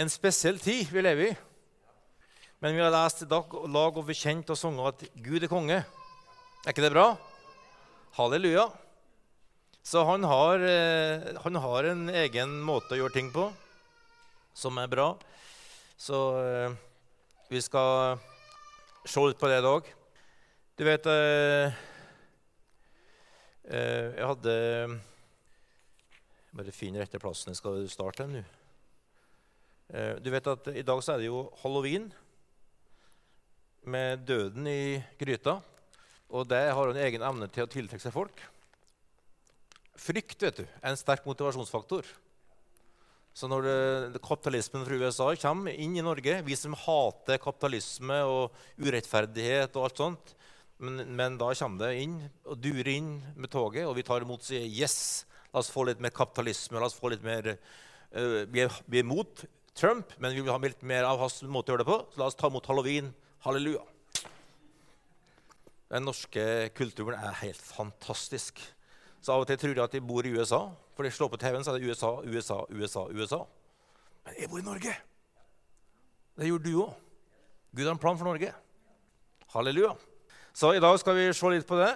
en spesiell tid vi lever i. Men vi har lest i dag lag og bekjent og sunget at Gud er konge. Er ikke det bra? Halleluja. Så han har, eh, han har en egen måte å gjøre ting på som er bra. Så eh, vi skal se litt på det i dag. Du vet eh, Jeg hadde Bare finn rette plassen jeg skal starte nå. Eh, du vet at I dag så er det jo halloween med døden i gryta. Og det har en egen evne til å tiltrekke seg folk. Frykt vet du, er en sterk motivasjonsfaktor. Så når det, kapitalismen fra USA kommer inn i Norge Vi som hater kapitalisme og urettferdighet og alt sånt, men, men da kommer det inn og durer inn med toget, og vi tar imot og sier yes, la oss få litt mer kapitalisme. la oss få litt mer, uh, Vi imot Trump, men vi vil ha litt mer av hans måte å gjøre det på, så la oss ta imot halloween. Halleluja. Den norske kulturen er helt fantastisk. Så av og til tror jeg at de bor i USA. For de slår på TV-en, så er det USA, USA, USA, USA. Men jeg bor i Norge. Det gjorde du òg. Gud har en plan for Norge. Halleluja. Så i dag skal vi se litt på det.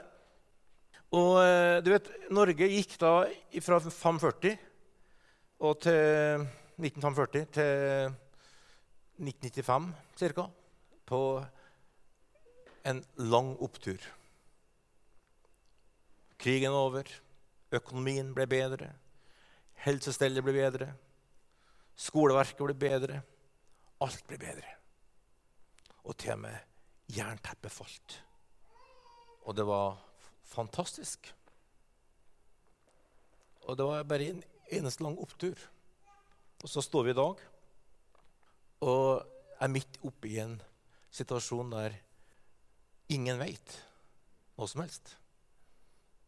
Og eh, du vet, Norge gikk da fra 540 og til 1945 til 1995 ca på en lang opptur. Krigen er over, økonomien ble bedre, helsestellet ble bedre, skoleverket ble bedre. Alt ble bedre. Og til og med jernteppet falt. Og det var fantastisk. Og det var bare en eneste lang opptur. Og så står vi i dag og er midt oppe i en situasjon der ingen veit noe som helst.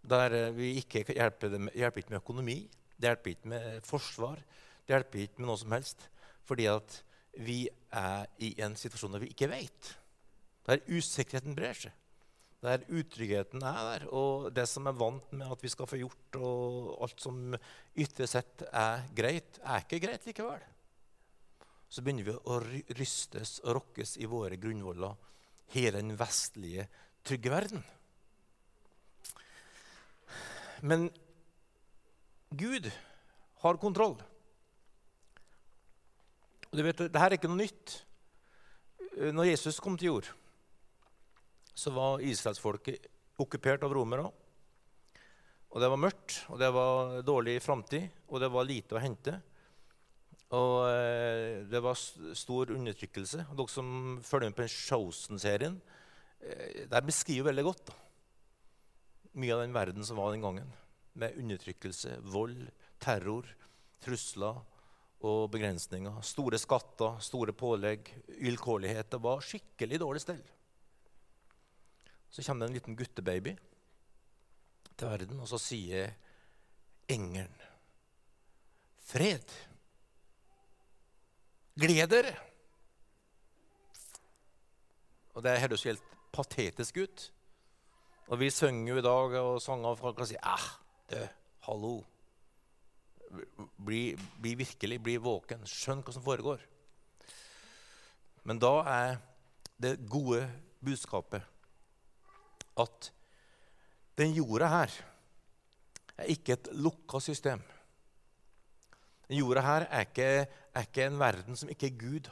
Der eh, vi ikke hjelper, dem, hjelper ikke med økonomi, det hjelper ikke med forsvar, det hjelper ikke med noe som helst. Fordi at vi er i en situasjon der vi ikke veit. Der usikkerheten brer seg. Der utryggheten er der, og det som er vant med at vi skal få gjort, og alt som ytre sett er greit, er ikke greit likevel så begynner vi å rystes og rokkes i våre grunnvoller, hele den vestlige, trygge verden. Men Gud har kontroll. Og du vet, Dette er ikke noe nytt. Når Jesus kom til jord, så var israelsfolket okkupert av romere. Og det var mørkt, og det var dårlig framtid, og det var lite å hente. Og eh, det var stor undertrykkelse. Dere som følger med på Chosen-serien, eh, der beskriver veldig godt da. mye av den verden som var den gangen. Med undertrykkelse, vold, terror, trusler og begrensninger. Store skatter, store pålegg, vilkårlighet. Det var skikkelig dårlig stell. Så kommer det en liten guttebaby til verden, og så sier engelen Fred. Gled dere! Og Det høres helt patetisk ut. Og vi synger jo i dag og sanger og folk kan si ah, du, hallo. Bli, bli, virkelig, bli våken. Skjønn hva som foregår. Men da er det gode budskapet at den jorda her er ikke et lukka system. Den jorda her er ikke, er ikke en verden som ikke Gud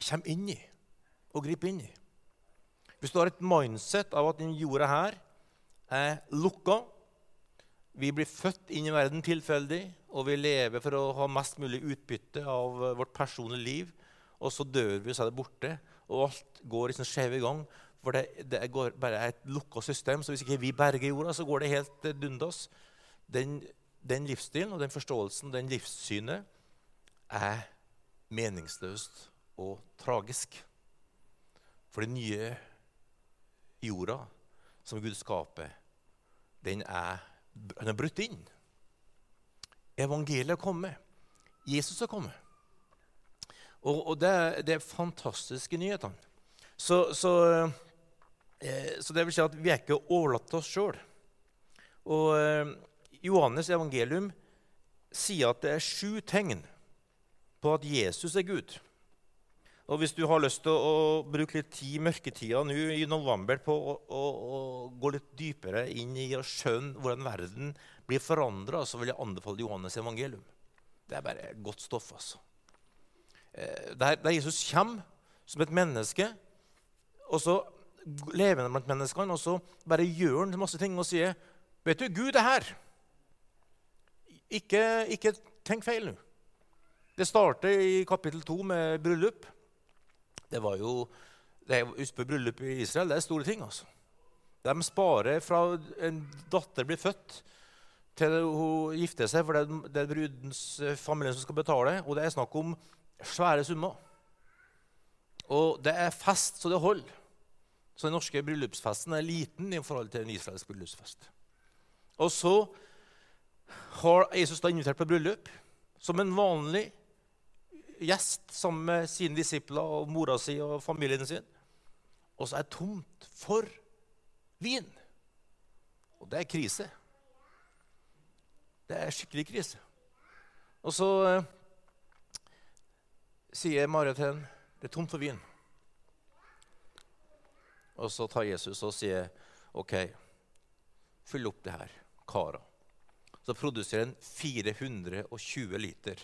kommer inn i og griper inn i. Hvis du har et mindset av at den jorda her er lukka Vi blir født inn i verden tilfeldig, og vi lever for å ha mest mulig utbytte av vårt personlige liv. Og så dør vi, så er det borte, og alt går i sin skjeve gang. For det, det går bare et lukka system, så hvis ikke vi berger jorda, så går det helt dundas. Den den livsstilen og den forståelsen, den livssynet, er meningsløst og tragisk. For den nye jorda som Gud skaper, den er, han er brutt inn. Evangeliet er kommet. Jesus er kommet. Og, og det, det, er fantastiske nyheter. Så, så, eh, så, det vil si at vi er ikke overlatt til oss sjøl. Og eh, Johannes evangelium sier at det er sju tegn på at Jesus er Gud. Og Hvis du har lyst til å, bruke litt tid i mørketida nå i november på å, å, å, gå litt dypere inn i å skjønne hvordan verden blir forandra, så vil jeg anbefale Johannes evangelium. Det er bare godt stoff. altså. Eh, der, der Jesus kommer som et menneske, og så lever han blant menneskene, og så bare gjør han masse ting og sier Vet du, Gud er her. Ikke, ikke tenk feil nå. Det starter i kapittel 2 med bryllup. Det var jo det Husk på bryllup i Israel. Det er store ting. altså. De sparer fra en datter blir født, til hun gifter seg, for det er brudens familie som skal betale. Og det er snakk om svære summer. Og det er fest så det holder. Så den norske bryllupsfesten er liten i forhold til en israelsk bryllupsfest. Og så har Jesus da invitert på bryllup som en vanlig gjest sammen med sine disipler og mora si og familien sin. Og så er det tomt for vin. Og det er krise. Det er skikkelig krise. Og så eh, sier Maria til henne det er tomt for vin. Og så tar Jesus og sier, 'OK, fyll opp det her kara.' Så produserer han 420 liter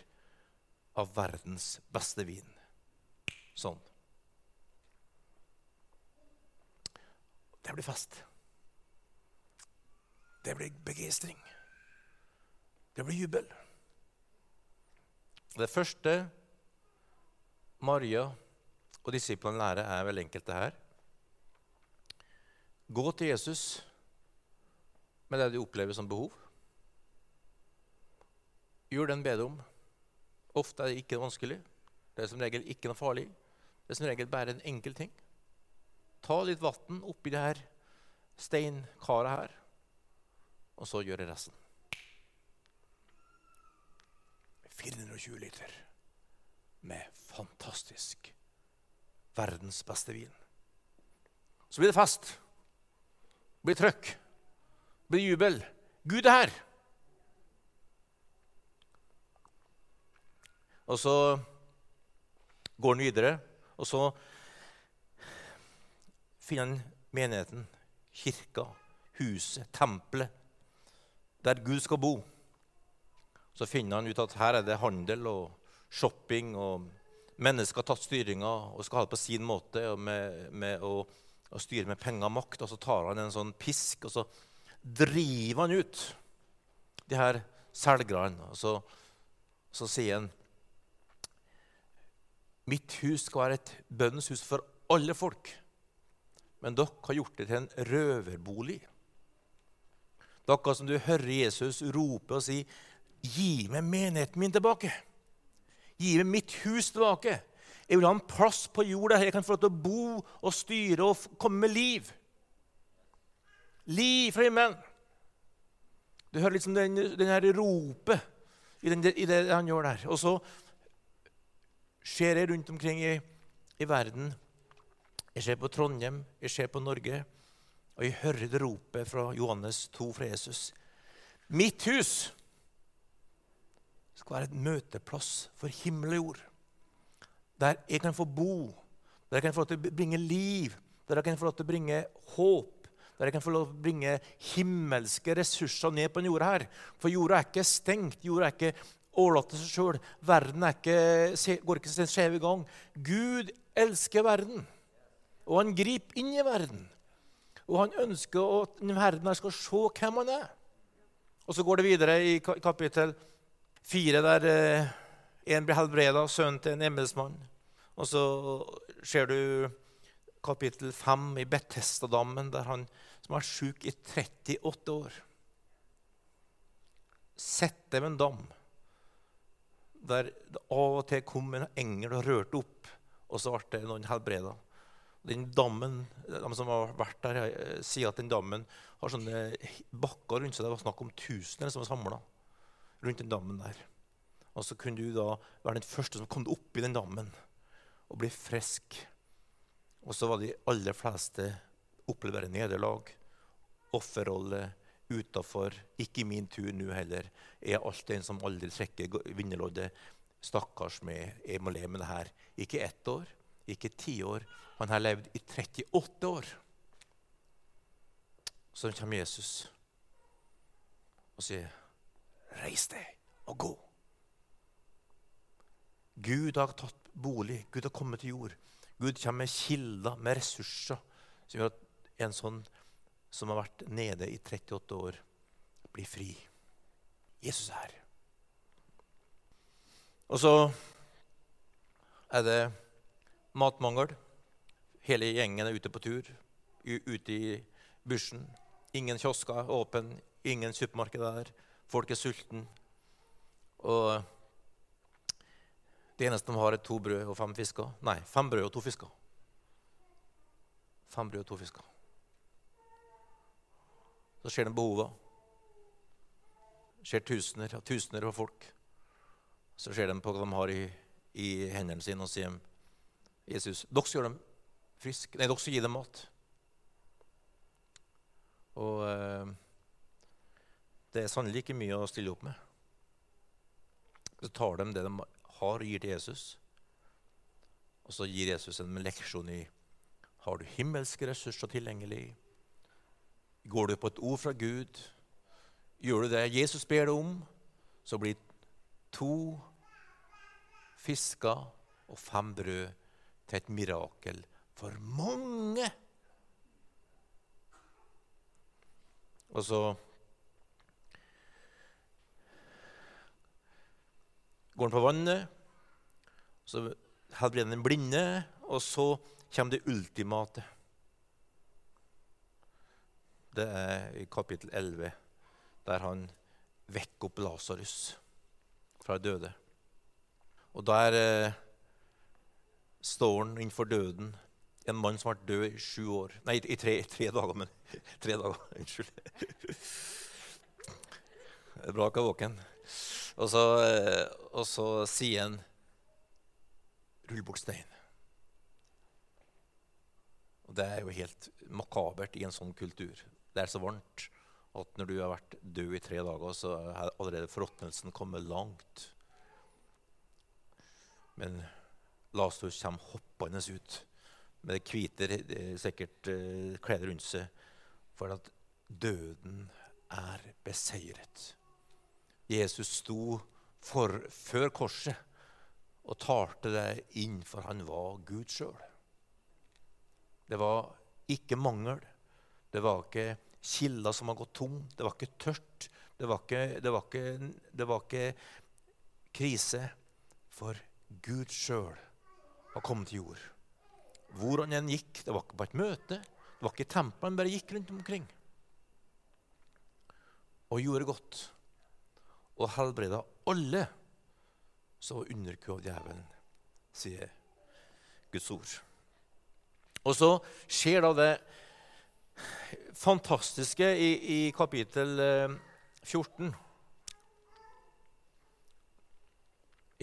av verdens beste vin. Sånn. Det blir fest. Det blir begeistring. Det blir jubel. Det første Maria og disiplene lærer, er vel enkelt det her. Gå til Jesus med det du opplever som behov. Gjør den ber om. Ofte er det ikke vanskelig. Det er som regel ikke noe farlig. Det er som regel bare en enkel ting. Ta litt vann oppi det her steinkaret her, og så gjøre resten. 420 liter med fantastisk verdens beste vin. Så blir det fest. Blir trøkk. Blir jubel. Gud er her! Og så går han videre, og så finner han menigheten, kirka, huset, tempelet, der Gud skal bo. Så finner han ut at her er det handel og shopping, og mennesker har tatt styringa og skal ha det på sin måte med, med å, å, styrer med penger og makt. Og så tar han en sånn pisk, og så driver han ut de her selgerne. Og så, så sier han Mitt hus skal være et bønnens hus for alle folk. Men dere har gjort det til en røverbolig. Er akkurat som du hører Jesus rope og si, 'Gi meg menigheten min tilbake.' 'Gi meg mitt hus tilbake.' Jeg vil ha en plass på jorda her jeg kan få lov til å bo og styre og komme med liv. Liv fra himmelen. Du hører liksom den, den her ropet i, den, i det han gjør der. Og så ser jeg rundt omkring i, i verden. Jeg ser på Trondheim, jeg ser på Norge, og jeg hører det ropet fra Johannes 2 fra Jesus. Mitt hus skal være et møteplass for himmel og jord. Der jeg kan få bo, der jeg kan få lov til å bringe liv, der jeg kan få lov til å bringe håp. Der jeg kan få lov til å bringe himmelske ressurser ned på jorda her. For jorda er ikke stengt. Jorda er ikke overlatt til seg sjøl. Verden ikke, går ikke sin skjeve gang. Gud elsker verden, og han griper inn i verden. Og han ønsker at verden skal se hvem han er. Og så går det videre i kapittel fire, der eh, en blir helbreda, sønnen til en embetsmann. Og så ser du kapittel 5 i Betestadammen, der han som har vært sjuk i 38 år. Sett dem en dam der det av og til kom en engel og rørte opp, og så ble det noen helbreda. Den dammen, De som har vært der, eh, sier at den dammen har sånne bakker rundt seg. Det var snakk om tusener som var samla rundt den dammen der. Og så kunne du da være den første som kom opp i den dammen og bli frisk. Og så var de aller fleste opplever nederlag, offerrolle, utafor. Ikke min tur nå heller. Jeg er alltid en som aldri trekker vinnerloddet. Stakkars meg, jeg må leve med det her. Ikke ett år, ikke ti år. Han har levd i 38 år. Så kommer Jesus og sier, 'Reis deg og gå'. Gud har tatt bolig. Gud har kommet til jord. Gud kommer med kilder, med ressurser, som gjør at en sånn som har vært nede i 38 år, blir fri. Jesus er her. Og så er det matmangel. Hele gjengen er ute på tur, ute i bushen. Ingen kiosker er åpne, ingen supermarked der. Folk er sultne. Og det eneste de har, er to brød og fem fisker. Nei, fem brød og to fisker. Fem brød og to fisker. Så ser de behova. Ser tusener og tusener av folk. Så ser de på hva de har i, i hendene sine, og sier Jesus, dere gjøre dem friske. Nei, dere skal gi dem mat. Og eh, det er sannelig ikke mye å stille opp med. Så tar de det de har, gir til Jesus. Og så gir Jesus en leksjon i har du himmelske ressurser tilgjengelig. Går du på et ord fra Gud, gjør du det Jesus ber deg om, så blir to fisker og fem brød til et mirakel for mange. Og så går han på vannet, så helbreder han den blinde, og så kommer det ultimate. Det er i kapittel 11, der han vekker opp Lasarus fra døde. Og der eh, står han innenfor døden. En mann som har vært død i sju år Nei, i tre, tre dager, men tre dager. Unnskyld. Det er bra ikke er våken. Og så, eh, og så sier han 'rull bort steinen'. Og Det er jo helt makabert i en sånn kultur. Det er så varmt at når du har vært død i tre dager, så har allerede forråtnelsen kommet langt. Men Lasarus kommer hoppende ut med det hvite sikkert uh, rundt seg, for at døden er beseiret. Jesus sto for, før korset og talte det inn, for han var Gud sjøl. Det var ikke mangel. Det var ikke kilder som har gått tom. Det var ikke tørt. Det var ikke, det var ikke, det var ikke krise. For Gud sjøl har kommet til jord. Hvor han enn gikk. Det var ikke på et møte. Det var ikke i tempelet. Han bare gikk rundt omkring og gjorde godt. Og helbreda alle som var underkua djevelen, sier Guds ord. Og så skjer da det fantastiske i, i kapittel 14 eh,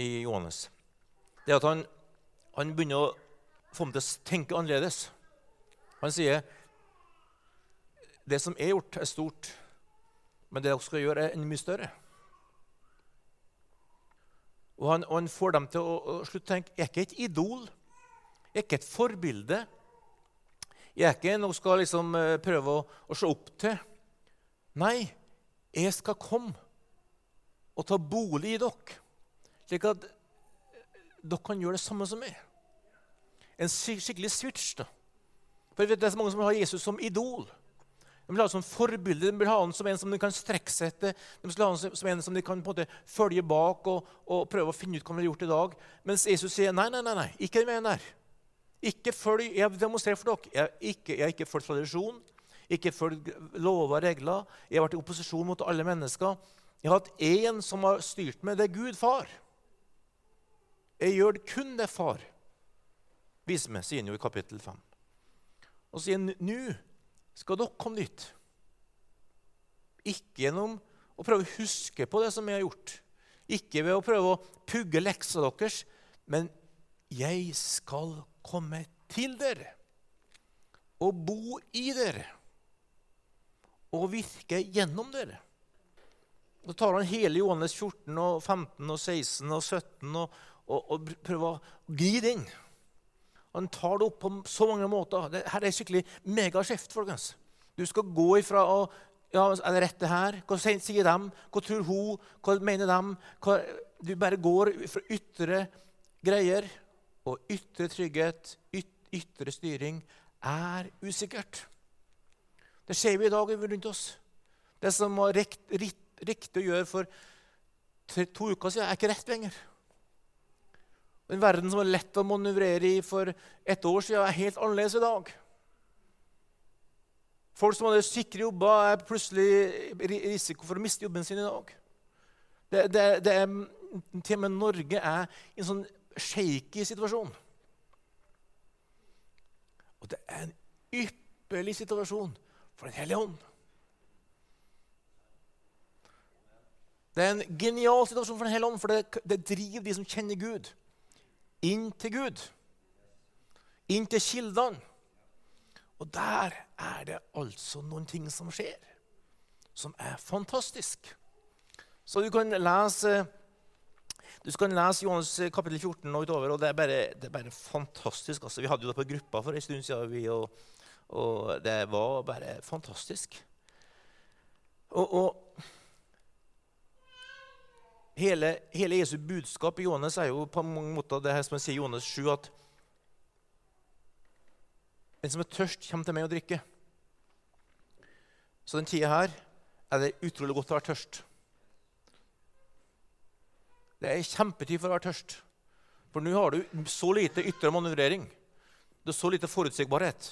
i Johannes. Det at han, han begynner å få meg til å tenke annerledes. Han sier det som er gjort, er stort, men det dere skal gjøre, er mye større. Og han, og han, får dem til å, å slutte å tenke Jeg er ikke et idol. Jeg er ikke et forbilde. Jeg er ikke noe skal liksom uh, prøve å, å, se opp til. Nei, jeg skal komme og ta bolig i dere, slik at dere kan gjøre det samme som meg. En skikkelig switch. da. For Det er så mange som har Jesus som idol. De vil ha ham som forbilde, de vil ha ham som en som de kan strekke seg etter. De vil ha ham som en som de kan på en måte følge bak og, og prøve å finne ut hva de har gjort i dag. Mens Jesus sier nei, nei, nei, nei ikke den veien der. Ikke følg, Jeg demonstrerer for dere. Jeg har ikke, fulgt tradisjon, ikke fulgt lover og regler. Jeg har vært i opposisjon mot alle mennesker. Jeg har hatt én som har styrt meg. Det er Gud, far. Jeg gjør det kun det far viser meg, sier han jo i kapittel 5. Og sier han nå skal dere komme dit. Ikke gjennom å prøve å huske på det som jeg har gjort. Ikke ved å prøve å pugge leksa deres, men jeg skal komme til dere og bo i dere og virke gjennom dere. Da tar han hele Johannes 14, og 15, og 16 og 17 og, og, og prøver å gni det inn. Han tar det opp på så mange måter. Det, her er skikkelig megaskift. folkens. Du skal gå ifra å ja, Er det rett, det her? Hva sier de? Hva tror hun? Hva mener de? Hva, du bare går fra ytre greier. Og ytre trygghet, yt, ytre styring, er usikkert. Det ser vi i dag rundt oss. Det som var riktig å gjøre for to uker siden, er ikke rett lenger. En verden som var lett å manøvrere i for et år siden, er helt annerledes i dag. Folk som hadde sikre jobber, er plutselig i risiko for å miste jobben sin i dag. Det, det, det er, til og med Norge er i en sånn shaky situasjon. Og det er en ypperlig situasjon for Den hellige ånd. Det er en genial situasjon for Den hellige ånd, for det, det driver de som kjenner Gud, inn til Gud. Inn til kildene. Og der er det altså noen ting som skjer, som er fantastisk. Så du kan lese du kan lese Johannes kapittel 14 og utover, og det er bare, det er bare fantastisk. Altså, vi hadde jo det på gruppa for en stund siden, vi, og, og, det var bare fantastisk. Og, og hele, hele, Jesu budskap i Johannes er jo på mange måter det her som han sier i Johannes 7, at den som er tørst, kommer til meg å drikke. Så den tida her er det utrolig godt å være tørst. Det er kjempetid for å være tørst. For nå har du så lite ytre manøvrering. Det er så lite forutsigbarhet.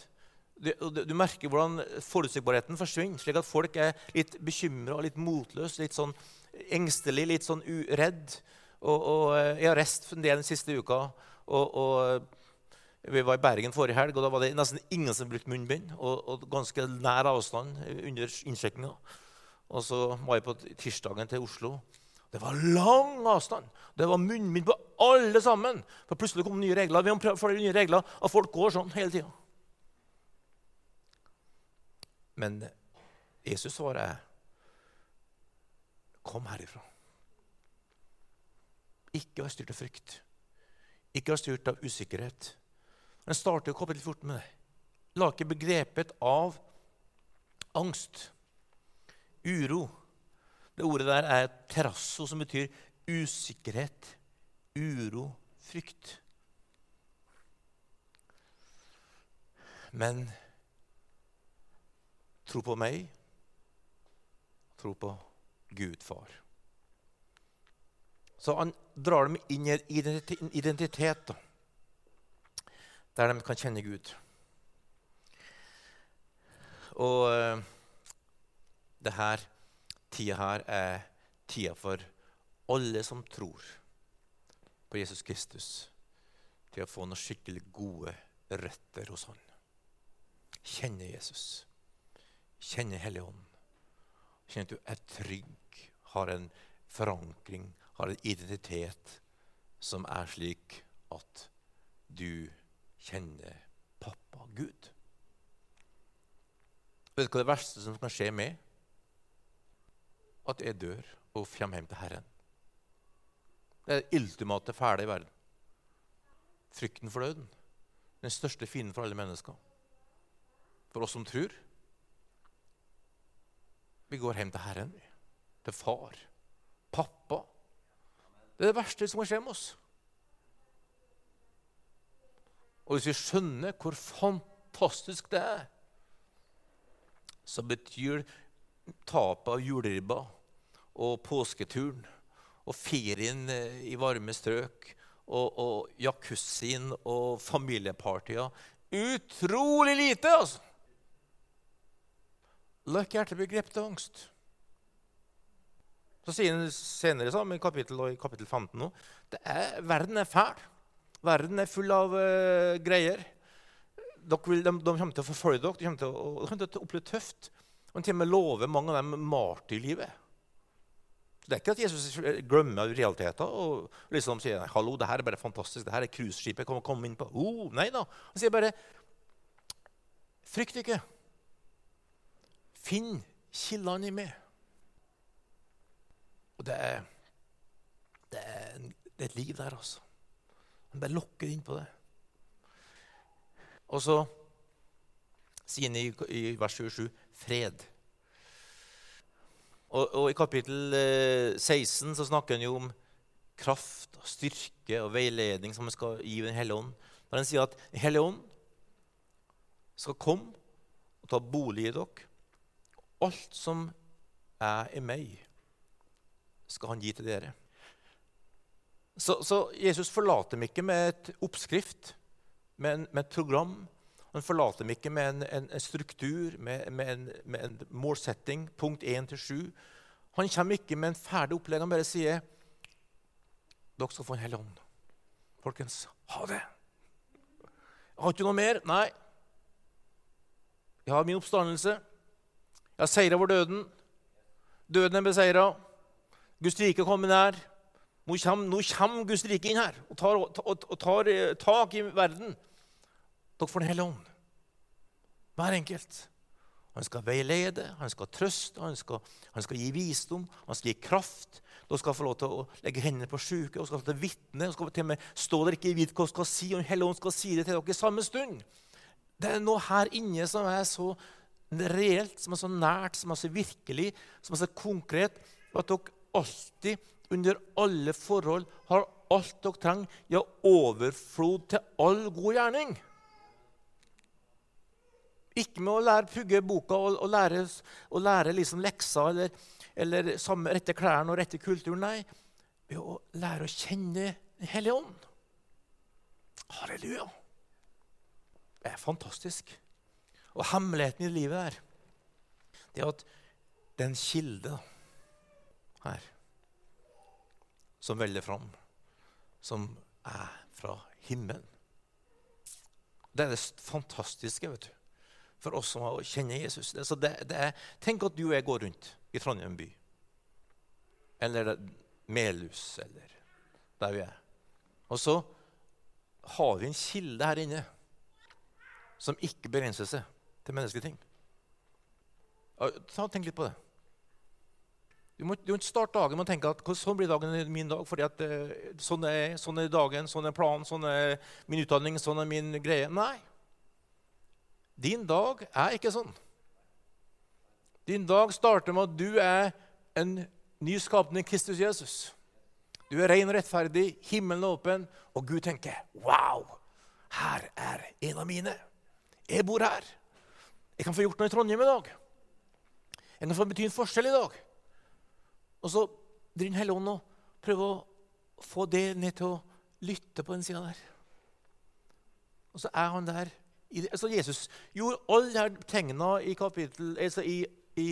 Du, merker hvordan forutsigbarheten forsvinner, slik at folk er litt bekymra, litt motløse, litt sånn engstelig, litt sånn uredd. Og, og, eh, jeg har reist en del den siste uka. Og, og, eh, vi var i Bergen forrige helg, og da var det nesten ingen som brukte munnbind. Og, og ganske nær avstand under innsjekkinga. Og så var jeg på tirsdagen til Oslo. Det var lang avstand. Det var munnbind på alle sammen. For plutselig kom nye regler. Vi har flere nye regler, og folk går sånn hele tida. Men Jesus svarer Kom herifra. Ikke vær styrt av frykt. Ikke vær styrt av usikkerhet. Men starter kapittel 14 med det. La ikke begrepet av angst, uro Det ordet der er terrasso, som betyr usikkerhet, uro, frykt. Men tro på meg, tro på Gud far. Så han drar dem inn i en identitet da, der de kan kjenne Gud. Og uh, det her, tida her er tida for alle som tror på Jesus Kristus, til å få noen skikkelig gode røtter hos Han. Kjenne Jesus. Kjenne Helligånden. Kjenne at du er trygg har en forankring, har en identitet som er slik at du kjenner pappa Gud. Vet du hva det verste som kan skje med? At jeg dør og kommer hjem til Herren. Det er det ultimate fæle i verden. Frykten for døden. Den største fienden for alle mennesker. For oss som tror. Vi går hjem til Herren. Til far. Pappa. Det er det verste som kan skje med oss. Og hvis vi skjønner hvor fantastisk det er, så betyr tapet av juleribba og påsketuren og ferien i varme strøk og, og jacuzzien og familiepartyer utrolig lite, altså. La ikke hjertet bli grepet av angst. Så sier han senere sammen, i kapittel, i kapittel 15 nå, er, verden er fæl. Verden er full av uh, greier. Vil, de, de, kommer til å forfølge dere, de kommer til å, de kommer til å oppleve tøft. Og til og med lover mange av dem martyrlivet. Så Det er ikke at Jesus glemmer realiteten og liksom sier hallo, det her er bare fantastisk, det her er cruiseskipet jeg komme inn på. Oh, nei da. Han sier bare frykt ikke. Finn kildene i meg. Og det er, det er, det er et liv der, altså. Han bare lokker inn på det. Og så sier han i, i vers 27 fred. Og, og, I kapittel 16 så snakker han jo om kraft, og styrke og veiledning som han skal gi Den hellige ånd. Når han sier at Den hellige ånd skal komme og ta bolig i dere. Alt som er i meg, skal han gi til dere. Så, så Jesus forlater dem ikke med et oppskrift, med, med et program. Han forlater dem ikke med en, en, en struktur, med, med, med, en, målsetting, punkt 1 til 7. Han kommer ikke med en ferdig opplegg. Han bare sier dere skal få en hellig ånd. Folkens, ha det. Jeg har ikke noe mer. Nei. Jeg har min oppstandelse. Jeg har seira over døden. Døden er beseira. Guds rike kommer nær. Nå kommer, nå kommer, Guds rike inn her og tar, og, og tar eh, tak i verden. Dere får Den hellige ånd. Hver enkelt. Han skal veilede, han skal trøste, han skal, han skal, gi visdom, han skal gi kraft. Dere skal få lov til å legge hendene på syke, og skal få til å vitne. og skal til og med stå der ikke vite hva dere skal si, og Den hellige ånd skal si det til dere i samme stund. Det er noe her inne som er så reelt, som er så nært, som er så virkelig, som er så konkret, at dere alltid, under alle forhold, har alt dere trenger, ja, overflod til all god gjerning. Ikke med å lære pugge boka og, og lære, og lære liksom lekser eller, eller samme, rette klærne og rette kulturen. Nei, ved å lære å kjenne Den hellige ånd. Halleluja. Det er fantastisk. Og hemmeligheten i livet der, det er at det er en kilde her som veller fram, som er fra himmelen. Det er det fantastiske vet du, for oss som kjenner Jesus. Så det, det er, tenk at du og jeg går rundt i Trondheim by, eller Melhus, eller der vi er. Og så har vi en kilde her inne som ikke begrenser seg til menneskelige ting. Ta, tenk litt på det. Du må, du må ikke starte dagen med å tenke at sånn blir dagen min dag. fordi at uh, sånn, er, sånn, er, dagen, sånn er planen, sånn er min utdanning, sånn er min greie. Nei. Din dag er ikke sånn. Din dag starter med at du er en ny skapning Kristus Jesus. Du er ren og rettferdig, himmelen er åpen, og Gud tenker Wow! Her er en av mine. Jeg bor her. Jeg kan få gjort noe i Trondheim i dag. Jeg kan få bety en forskjell i dag. Og så driver Den hellige ånd og prøver å få det ned til å lytte på den sida der. Og så er han der. Altså Jesus gjorde alle disse tegna i, kapittel, altså i, i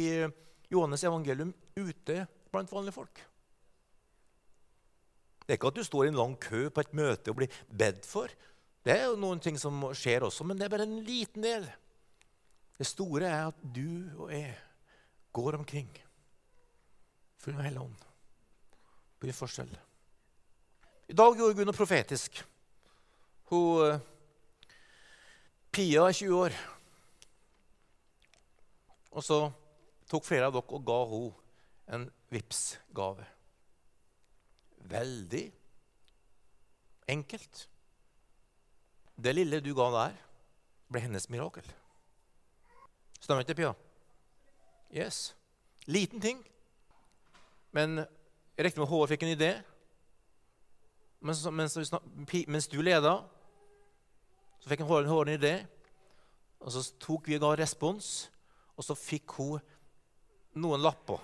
Johannes evangelium ute blant vanlige folk. Det er ikke at du står i en lang kø på et møte og blir bedt for. Det er jo noen ting som skjer også, men det er bare en liten del. Det store er at du og jeg går omkring full med Hellig Ånd. Blir forskjell. I dag gjorde Gud noe profetisk. Hun, uh, Pia er 20 år. Og så tok flere av dere og ga henne en Vipps-gave. Veldig enkelt. Det lille du ga der, ble hennes mirakel. Stemmer ikke, det, Pia? Yes. Liten ting. Men jeg regner med Håvard fikk en idé. Mens, mens, mens du leda, så fikk Håvard en idé. Og så tok vi og ga respons, og så fikk hun noen lapper.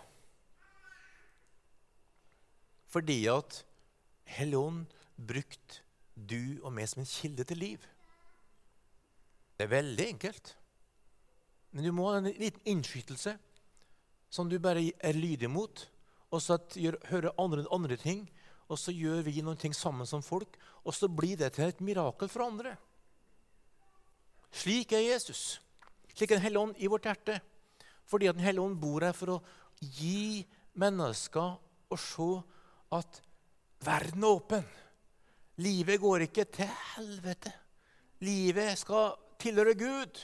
Fordi at Helligånd brukte du og meg som en kilde til liv. Det er veldig enkelt. Men du må ha en liten innskytelse som du bare er lydig mot. Og så hører andre, andre ting, og så gjør vi noen ting sammen som folk. Og så blir det til et mirakel for andre. Slik er Jesus. Slik er Den hellige ånd i vårt hjerte. Fordi at Den hellige ånd bor her for å gi mennesker å se at verden er åpen. Livet går ikke til helvete. Livet skal tilhøre Gud.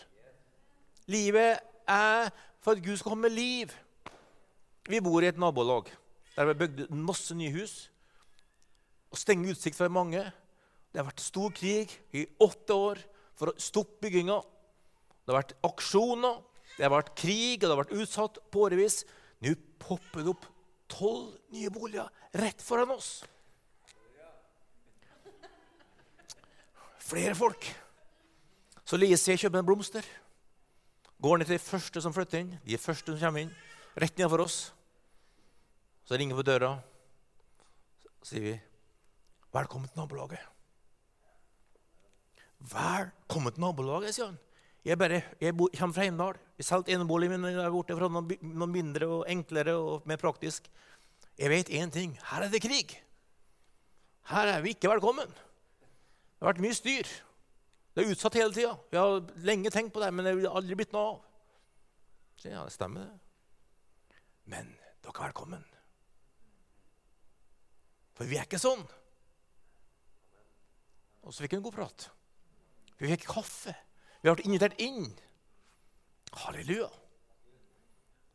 Livet er for at Gud skal komme med liv. Vi bor i et nabolag. Der ble bygd masse nye hus. Og stenge utsikt for mange. Det har vært stor krig i åtte år for å stoppe bygginga. Det har vært aksjoner, det har vært krig, og det har vært utsatt på årevis. Nå popper det opp tolv nye boliger rett foran oss. Flere folk. Så Lise kjøper en blomster. Går ned til de første som flytter inn. De første som kommer inn. Rett nedenfor oss. Så ringer vi på døra. Så sier vi 'Velkommen til nabolaget'. 'Velkommen til nabolaget', sier han. Jeg, bare, jeg bor, kommer fra Heimdal. Jeg solgte enebolig, min der borte for noe, noe, mindre og enklere og mer praktisk. Jeg vet én ting. Her er det krig. Her er vi ikke velkommen. Det har vært mye styr. Det er utsatt hele tida. Vi har lenge tenkt på det, men det har aldri blitt noe av. Så ja, det stemmer, det. Men dere er velkommen. For vi er ikke sånn. Og så fikk vi en god prat. Vi fikk kaffe. Vi ble invitert inn. Halleluja.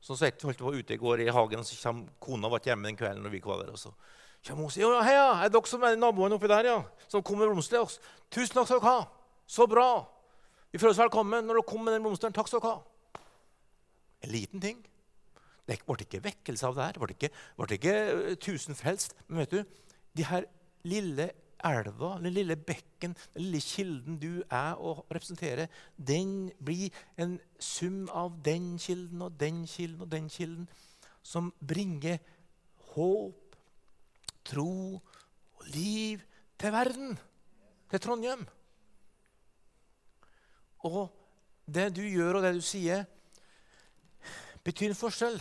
Så sett holdt vi ute i går i hagen, så kom kona var ikke hjemme den kvelden. når vi var der, og så kommer hun og sier ja, heia, er er dere som er naboene oppi der, ja, som kom med blomster til oss. Tusen takk skal dere ha. Så bra. Vi føler oss velkommen når dere kom med den blomsteren. Takk skal dere ha. En liten ting. Det ble ikke vekkelse av det her. Det ble ikke, ble ikke eh, tusen frelst. Men vet du, de her lille elva, den lille bekken, den lille kilden du er og representerer, den blir en sum av den kilden og den kilden og den kilden, som bringer håp, tro og liv til verden, til Trondheim. Og det du gjør, og det du sier, betyr en forskjell.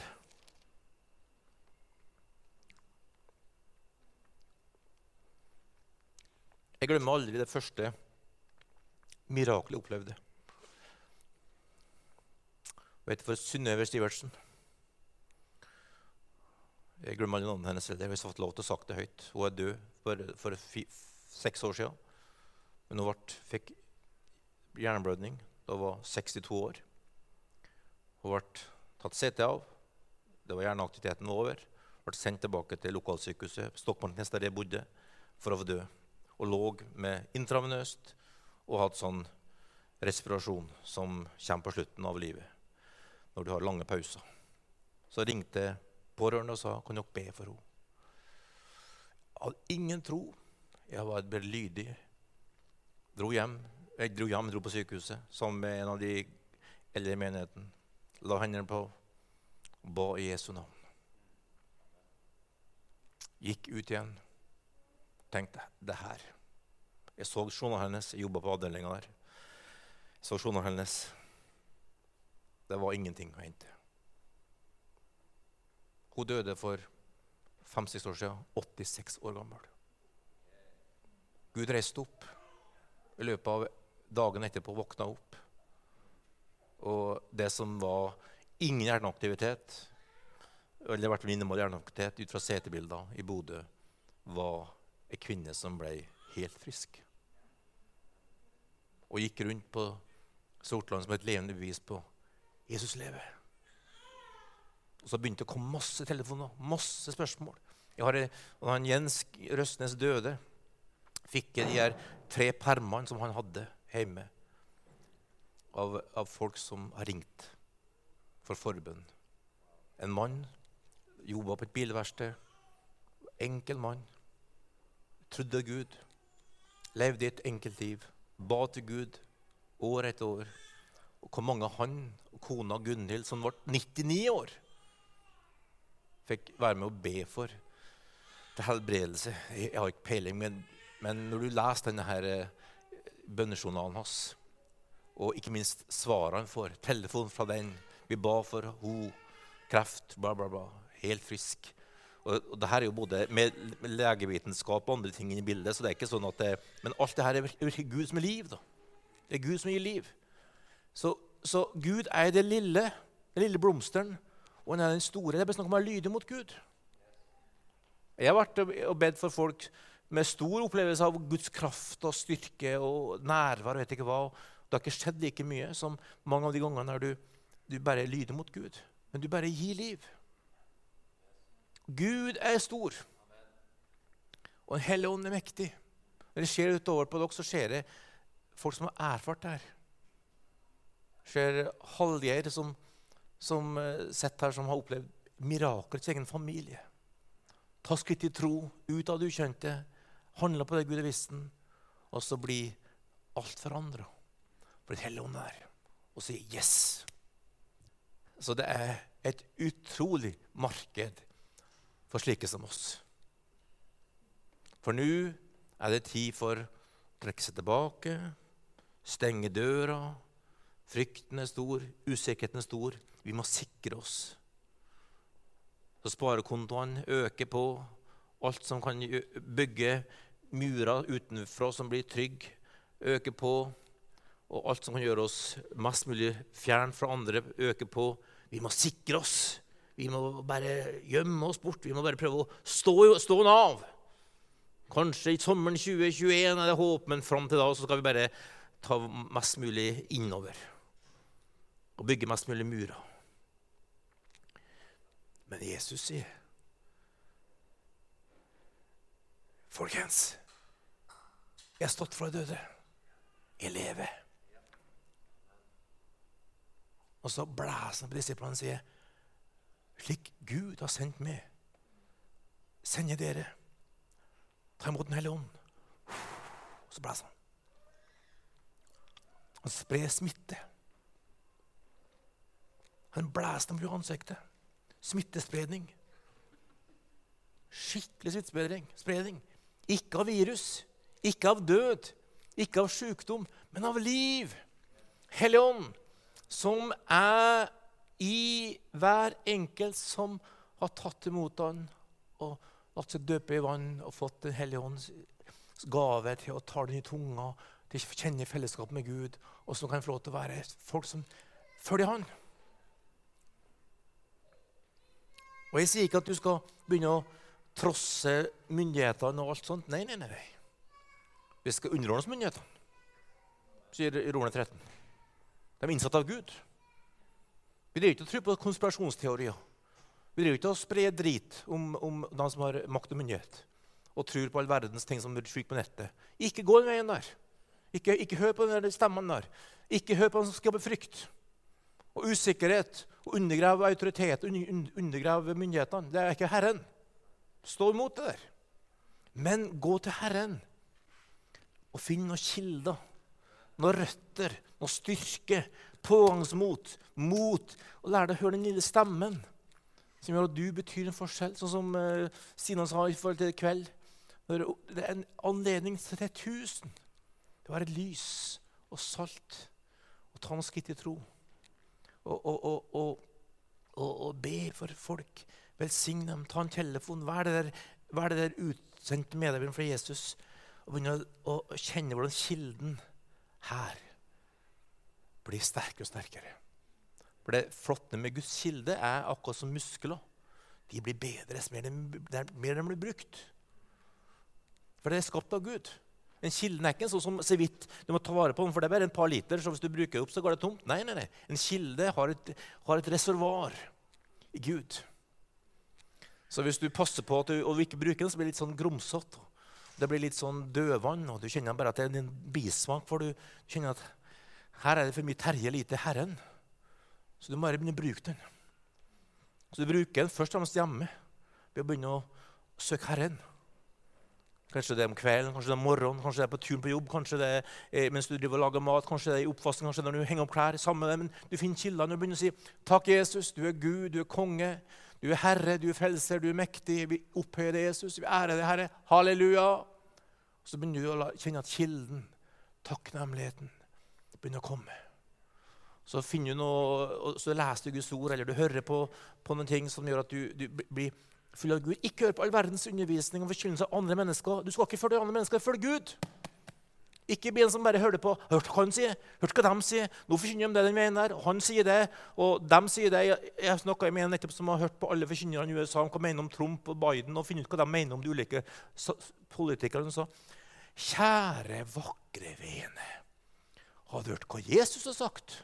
Jeg glemmer aldri det første miraklet jeg opplevde. Vet du for Synnøve Stivertsen. Jeg glemmer aldri navnet hennes. Jeg har fått lov til å sagt det høyt. Hun er død for, for seks år siden. Men hun ble, fikk hjerneblødning da hun var 62 år. Hun ble tatt CT av. Det var hjerneaktiviteten over. Ble sendt tilbake til lokalsykehuset Stokmarknes, der jeg bodde, for å få dø og lå med intravenøst og hatt sånn respirasjon som kommer på slutten av livet når du har lange pauser. Så ringte pårørende og sa kan dere be for henne. Jeg hadde ingen tro. Jeg var bare lydig. Dro hjem. Jeg dro hjem, dro på sykehuset sammen med en av de eldre i menigheten. La hendene på og ba i Jesu navn. Gikk ut igjen tenkte det her Jeg så journalen hennes, jeg jobba på avdelinga der. Jeg så journalen hennes. Det var ingenting å hente. Hun døde for fem-seks år siden, 86 år gammel. Gud reiste opp. I løpet av dagen etterpå våkna opp. Og det som var ingen hjerneaktivitet, eller i hvert fall minimal hjerneaktivitet ut fra CT-bilder i Bodø, var ei kvinne som ble helt frisk. Og gikk rundt på Sortland som et levende bevis på Jesus lever. Og Så begynte det å komme masse telefoner, masse spørsmål. Jeg har, og han Jens Røsnes døde, fikk jeg de her tre permene som han hadde hjemme, av, av folk som har ringt for forbønn. En mann jobba på et bilverksted. Enkel mann trodde Gud, levde et enkelt liv, ba til Gud år etter år. Og hvor mange han og kona Gunhild, som ble 99 år, fikk være med å be for til helbredelse. Jeg har ikke peiling, men, men når du leser denne her eh, bønnejournalen hans, og ikke minst svarene får, telefon fra den Vi ba for ho, kreft, bla, bla, bla. Helt frisk. Og, og det her er jo både med legevitenskap og andre ting i bildet. så det er ikke sånn at det, Men alt det her er Gud som er liv. da. Det er Gud som gir liv. Så, så Gud er det lille, den lille blomsteren, og han er den store. Det er bare snakk om å lyde mot Gud. Jeg har vært og bedt for folk med stor opplevelse av Guds kraft og styrke og nærvær. vet ikke hva. Det har ikke skjedd like mye som mange av de gangene der du, du bare lyder mot Gud. Men du bare gir liv. Gud er stor, og Den hellige ånd er mektig. Når det skjer utover på dere, så skjer det folk som har erfart det her. Det skjer Hallgeir som, som sett sitter her, som har opplevd mirakler i sin egen familie. Ta skritt i tro, ut av det ukjente, handle på det Gud har visst, og så blir alt forandra. For Den hellige ånd er og sier 'yes'. Så det er et utrolig marked for slike som oss. For nå er det tid for å trekke seg tilbake, stenge døra. Frykten er stor, usikkerheten er stor. Vi må sikre oss. Så sparekontoene øker på. Alt som kan bygge murer utenfra som blir trygge, øker på. Og alt som kan gjøre oss mest mulig fjern fra andre, øker på. Vi må sikre oss. Vi må bare gjemme oss bort. Vi må bare prøve å stå, stå av. Kanskje i sommeren 2021 er det håp, men fram til da skal vi bare ta mest mulig innover. Og bygge mest mulig murer. Men Jesus sier Folkens, jeg har stått fra døde. Jeg lever. Og så blæser han på disiplene og sier slik Gud har sendt meg, sender dere. Ta imot Den hellige ånd. Og så blæser han. Han sprer smitte. Han blæser dem på ansiktet. Smittespredning. Skikkelig smittespredning. Ikke av virus, ikke av død, ikke av sykdom, men av liv. Hellig ånd, som er i hver enkelt som har tatt imot Han og latt seg døpe i vann og fått Den hellige ånds gave til å ta den i tunga, til å kjenne fellesskap med Gud, og som kan få lov til å være folk som følger Han. Og Jeg sier ikke at du skal begynne å trosse myndighetene og alt sånt. Nei, nei, nei. Vi skal underordne oss myndighetene, sier Romerne 13. De er innsatt av Gud. Vi driver ikke å tro på konspirasjonsteorier. Vi driver ikke å spre drit om, om de som har makt og myndighet, og tror på all verdens ting som blir slik på nettet. Ikke gå den veien der. Ikke, ikke hør på den stemmen der. Ikke hør på den som skaper frykt og usikkerhet og undergrave autoritet undergrave myndighetene. Det er ikke Herren. Stå imot det der. Men gå til Herren og finn noen kilder, noen røtter, noe styrke, pågangsmot, mot. Og lære deg å høre den lille stemmen som gjør at du betyr en forskjell. Sånn som uh, Sina sa i forhold til i kveld. Det er en anledning til tusen til å være lys og salt og ta noen skritt i tro. Og, og, og, og, be for folk. Velsigne dem. Ta en telefon. Vær det der, vær det der utsendte medarbeideren fra Jesus. Og begynne å, å kjenne hvordan kilden her blir sterkere og sterkere. For Det flotte med Guds kilde er akkurat som muskler. De blir bedre dess mer mer de blir brukt. For det er skapt av Gud. En kilde er ikke sånn som så vidt du må ta vare på den, for det er bare en par liter. så hvis du bruker opp, så går det tomt. Nei, nei, nei. En kilde har et, har et reservoar i Gud. Så hvis du passer på at du, og du ikke bruker den, så blir det litt sånn grumsete. Det blir litt sånn dødvann, og du kjenner bare at det er en bismak. For du kjenner at her er det for mye Terje, lite Herren. Så du må bare begynne å bruke den. Så du bruker den først og fremst hjemme ved å begynne å søke Herren. Kanskje det er om kvelden, kanskje det er om morgenen, kanskje det er på turen på jobb, kanskje det er mens du driver og lager mat, kanskje det er i oppvasken, kanskje når du henger opp klær. sammen med det, men Du finner kilder når du begynner å si takk, Jesus, du er Gud, du er konge, du er Herre, du er frelser, du er mektig. Vi opphøyer deg, Jesus, vi ærer deg, Herre. Halleluja. Så begynner du å kjenne at kilden, takknemligheten, begynner å komme. Så, finner du noe, så leser du Guds ord, eller du hører på, på noen ting som gjør at du, du blir full av Gud. Ikke hør på all verdens undervisning og forkynnelse av andre mennesker. Du skal ikke følge andre mennesker, følg Gud. Ikke bli en som bare hører på. Hørt hva han sier, hørt hva de sier. Nå forkynner de det den veien der. Han sier det, og de sier det. Jeg snakka med en nettopp som har hørt på alle forkynnerne i USA om hva de mener om Trump og Biden, og funnet ut hva de mener om de ulike politikerne. Så, kjære, vakre vene, har du hørt hva Jesus har sagt?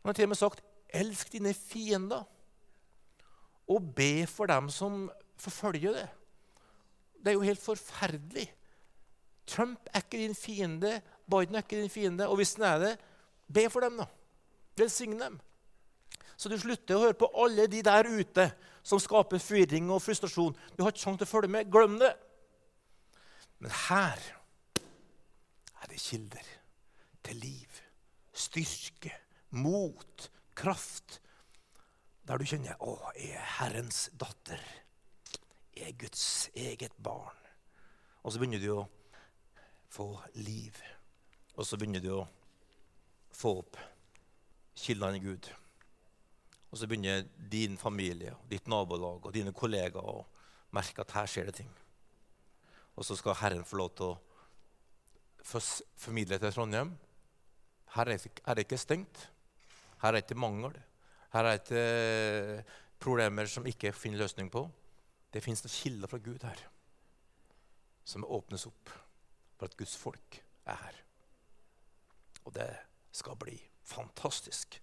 Han har til og med sagt 'elsk dine fiender'. og be for dem som forfølger det. Det er jo helt forferdelig. Trump er ikke din fiende, Biden er ikke din fiende. Og hvis den er det, be for dem, da. Velsign dem. Så du slutter å høre på alle de der ute som skaper forvirring og frustrasjon. Du har ikke sjanse til å følge med. Glem det. Men her er det kilder til liv, styrke, mot, kraft. Der du kjenner 'Å, jeg er Herrens datter'. Jeg er Guds eget barn. Og så begynner du å få liv. Og så begynner du å få opp kildene i Gud. Og så begynner din familie, ditt nabolag og dine kollegaer å merke at her skjer det ting. Og så skal Herren få lov til å formidle til Trondheim. Her er det ikke stengt. Her er det ikke mangel. Her er det ikke problemer som ikke finner løsning på. Det fins noen kilder fra Gud her som åpnes opp for at Guds folk er her. Og det skal bli fantastisk.